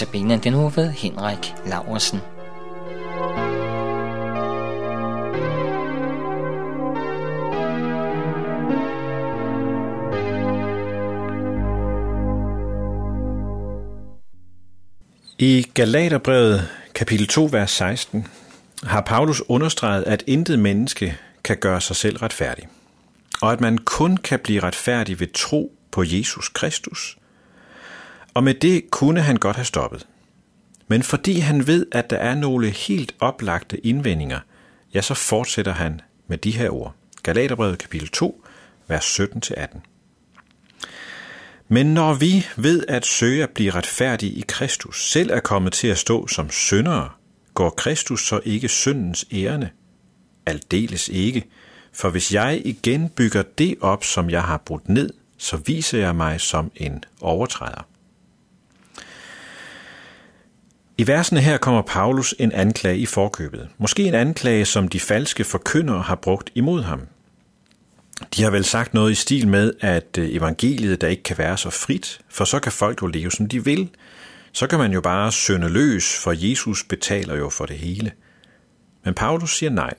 Notabene den nu ved Henrik Laursen. I Galaterbrevet kapitel 2, vers 16 har Paulus understreget, at intet menneske kan gøre sig selv retfærdig, og at man kun kan blive retfærdig ved tro på Jesus Kristus. Og med det kunne han godt have stoppet. Men fordi han ved, at der er nogle helt oplagte indvendinger, ja, så fortsætter han med de her ord. Galaterbrevet kapitel 2, vers 17-18. Men når vi ved at søge at blive retfærdige i Kristus, selv er kommet til at stå som syndere, går Kristus så ikke syndens ærende? Aldeles ikke, for hvis jeg igen bygger det op, som jeg har brudt ned, så viser jeg mig som en overtræder. I versene her kommer Paulus en anklage i forkøbet. Måske en anklage, som de falske forkyndere har brugt imod ham. De har vel sagt noget i stil med, at øh, evangeliet der ikke kan være så frit, for så kan folk jo leve som de vil. Så kan man jo bare sønde løs, for Jesus betaler jo for det hele. Men Paulus siger nej.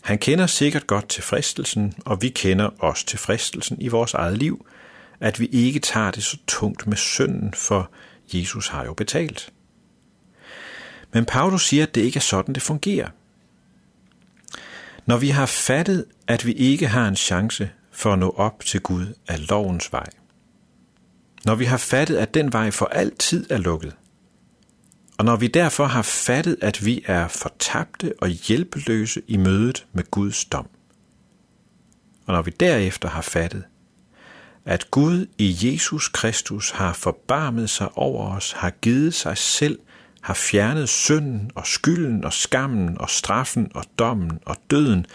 Han kender sikkert godt til fristelsen, og vi kender også til fristelsen i vores eget liv, at vi ikke tager det så tungt med synden, for Jesus har jo betalt. Men Paulus siger, at det ikke er sådan, det fungerer. Når vi har fattet, at vi ikke har en chance for at nå op til Gud af lovens vej. Når vi har fattet, at den vej for altid er lukket. Og når vi derfor har fattet, at vi er fortabte og hjælpeløse i mødet med Guds dom. Og når vi derefter har fattet, at Gud i Jesus Kristus har forbarmet sig over os, har givet sig selv har fjernet synden og skylden og skammen og straffen og dommen og døden,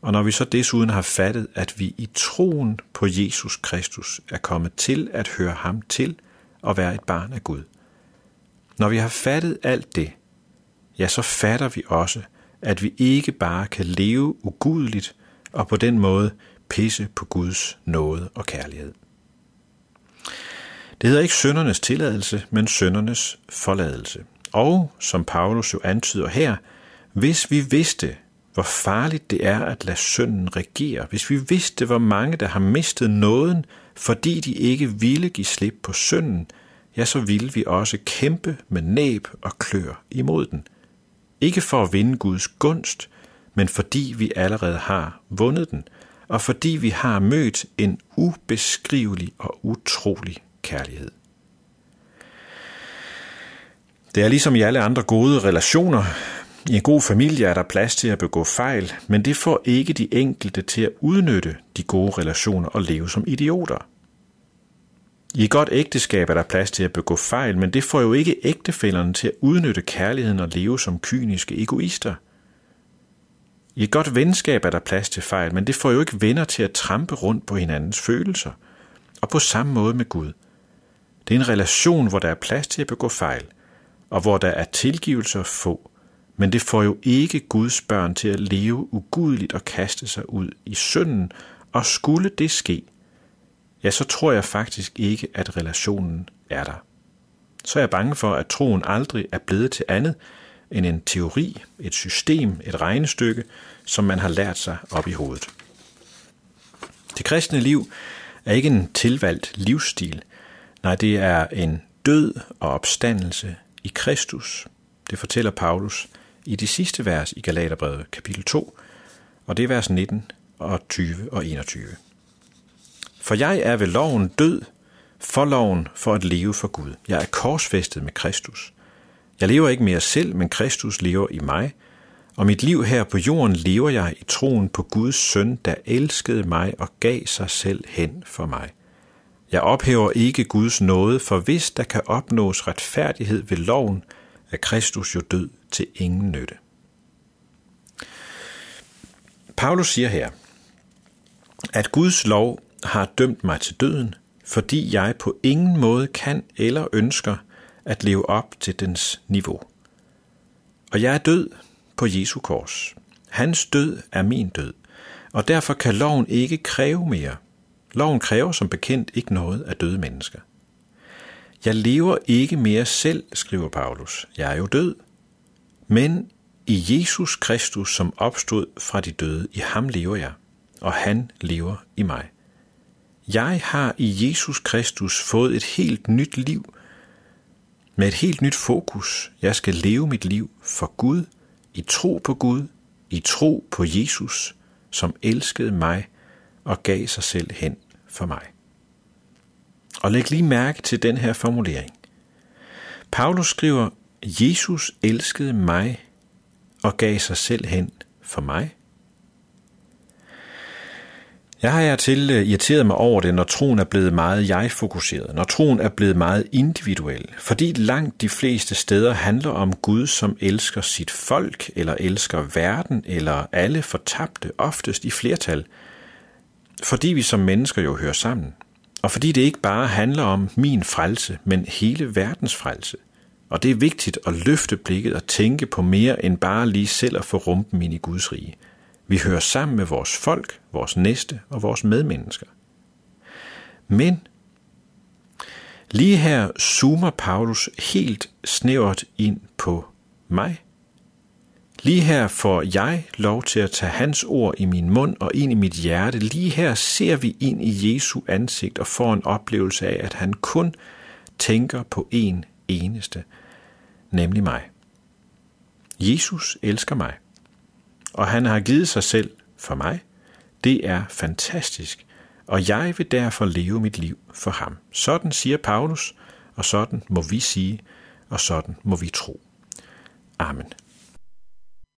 og når vi så desuden har fattet, at vi i troen på Jesus Kristus er kommet til at høre ham til og være et barn af Gud. Når vi har fattet alt det, ja, så fatter vi også, at vi ikke bare kan leve ugudeligt og på den måde pisse på Guds nåde og kærlighed. Det hedder ikke søndernes tilladelse, men søndernes forladelse. Og, som Paulus jo antyder her, hvis vi vidste, hvor farligt det er at lade synden regere, hvis vi vidste, hvor mange der har mistet nåden, fordi de ikke ville give slip på synden, ja, så ville vi også kæmpe med næb og klør imod den. Ikke for at vinde Guds gunst, men fordi vi allerede har vundet den, og fordi vi har mødt en ubeskrivelig og utrolig kærlighed. Det er ligesom i alle andre gode relationer. I en god familie er der plads til at begå fejl, men det får ikke de enkelte til at udnytte de gode relationer og leve som idioter. I et godt ægteskab er der plads til at begå fejl, men det får jo ikke ægtefælderne til at udnytte kærligheden og leve som kyniske egoister. I et godt venskab er der plads til fejl, men det får jo ikke venner til at trampe rundt på hinandens følelser. Og på samme måde med Gud. Det er en relation, hvor der er plads til at begå fejl – og hvor der er tilgivelser få, men det får jo ikke Guds børn til at leve ugudeligt og kaste sig ud i synden, og skulle det ske, ja, så tror jeg faktisk ikke, at relationen er der. Så er jeg bange for, at troen aldrig er blevet til andet end en teori, et system, et regnestykke, som man har lært sig op i hovedet. Det kristne liv er ikke en tilvalgt livsstil. Nej, det er en død og opstandelse i Kristus. Det fortæller Paulus i de sidste vers i Galaterbrevet kapitel 2, og det er vers 19 og 20 og 21. For jeg er ved loven død, for loven for at leve for Gud. Jeg er korsfæstet med Kristus. Jeg lever ikke mere selv, men Kristus lever i mig, og mit liv her på jorden lever jeg i troen på Guds søn, der elskede mig og gav sig selv hen for mig. Jeg ophæver ikke Guds nåde, for hvis der kan opnås retfærdighed ved loven, er Kristus jo død til ingen nytte. Paulus siger her, at Guds lov har dømt mig til døden, fordi jeg på ingen måde kan eller ønsker at leve op til dens niveau. Og jeg er død på Jesu kors. Hans død er min død, og derfor kan loven ikke kræve mere – Loven kræver som bekendt ikke noget af døde mennesker. Jeg lever ikke mere selv, skriver Paulus. Jeg er jo død. Men i Jesus Kristus, som opstod fra de døde, i ham lever jeg, og han lever i mig. Jeg har i Jesus Kristus fået et helt nyt liv, med et helt nyt fokus. Jeg skal leve mit liv for Gud, i tro på Gud, i tro på Jesus, som elskede mig og gav sig selv hen for mig. Og læg lige mærke til den her formulering. Paulus skriver, Jesus elskede mig og gav sig selv hen for mig. Jeg har til øh, irriteret mig over det, når troen er blevet meget jeg-fokuseret, når troen er blevet meget individuel, fordi langt de fleste steder handler om Gud, som elsker sit folk, eller elsker verden, eller alle fortabte, oftest i flertal, fordi vi som mennesker jo hører sammen, og fordi det ikke bare handler om min frelse, men hele verdens frelse. Og det er vigtigt at løfte blikket og tænke på mere end bare lige selv at få rumpen ind i Guds rige – vi hører sammen med vores folk, vores næste og vores medmennesker. Men lige her zoomer Paulus helt snævert ind på mig. Lige her får jeg lov til at tage hans ord i min mund og ind i mit hjerte. Lige her ser vi ind i Jesu ansigt og får en oplevelse af, at han kun tænker på en eneste, nemlig mig. Jesus elsker mig og han har givet sig selv for mig. Det er fantastisk, og jeg vil derfor leve mit liv for ham. Sådan siger Paulus, og sådan må vi sige, og sådan må vi tro. Amen.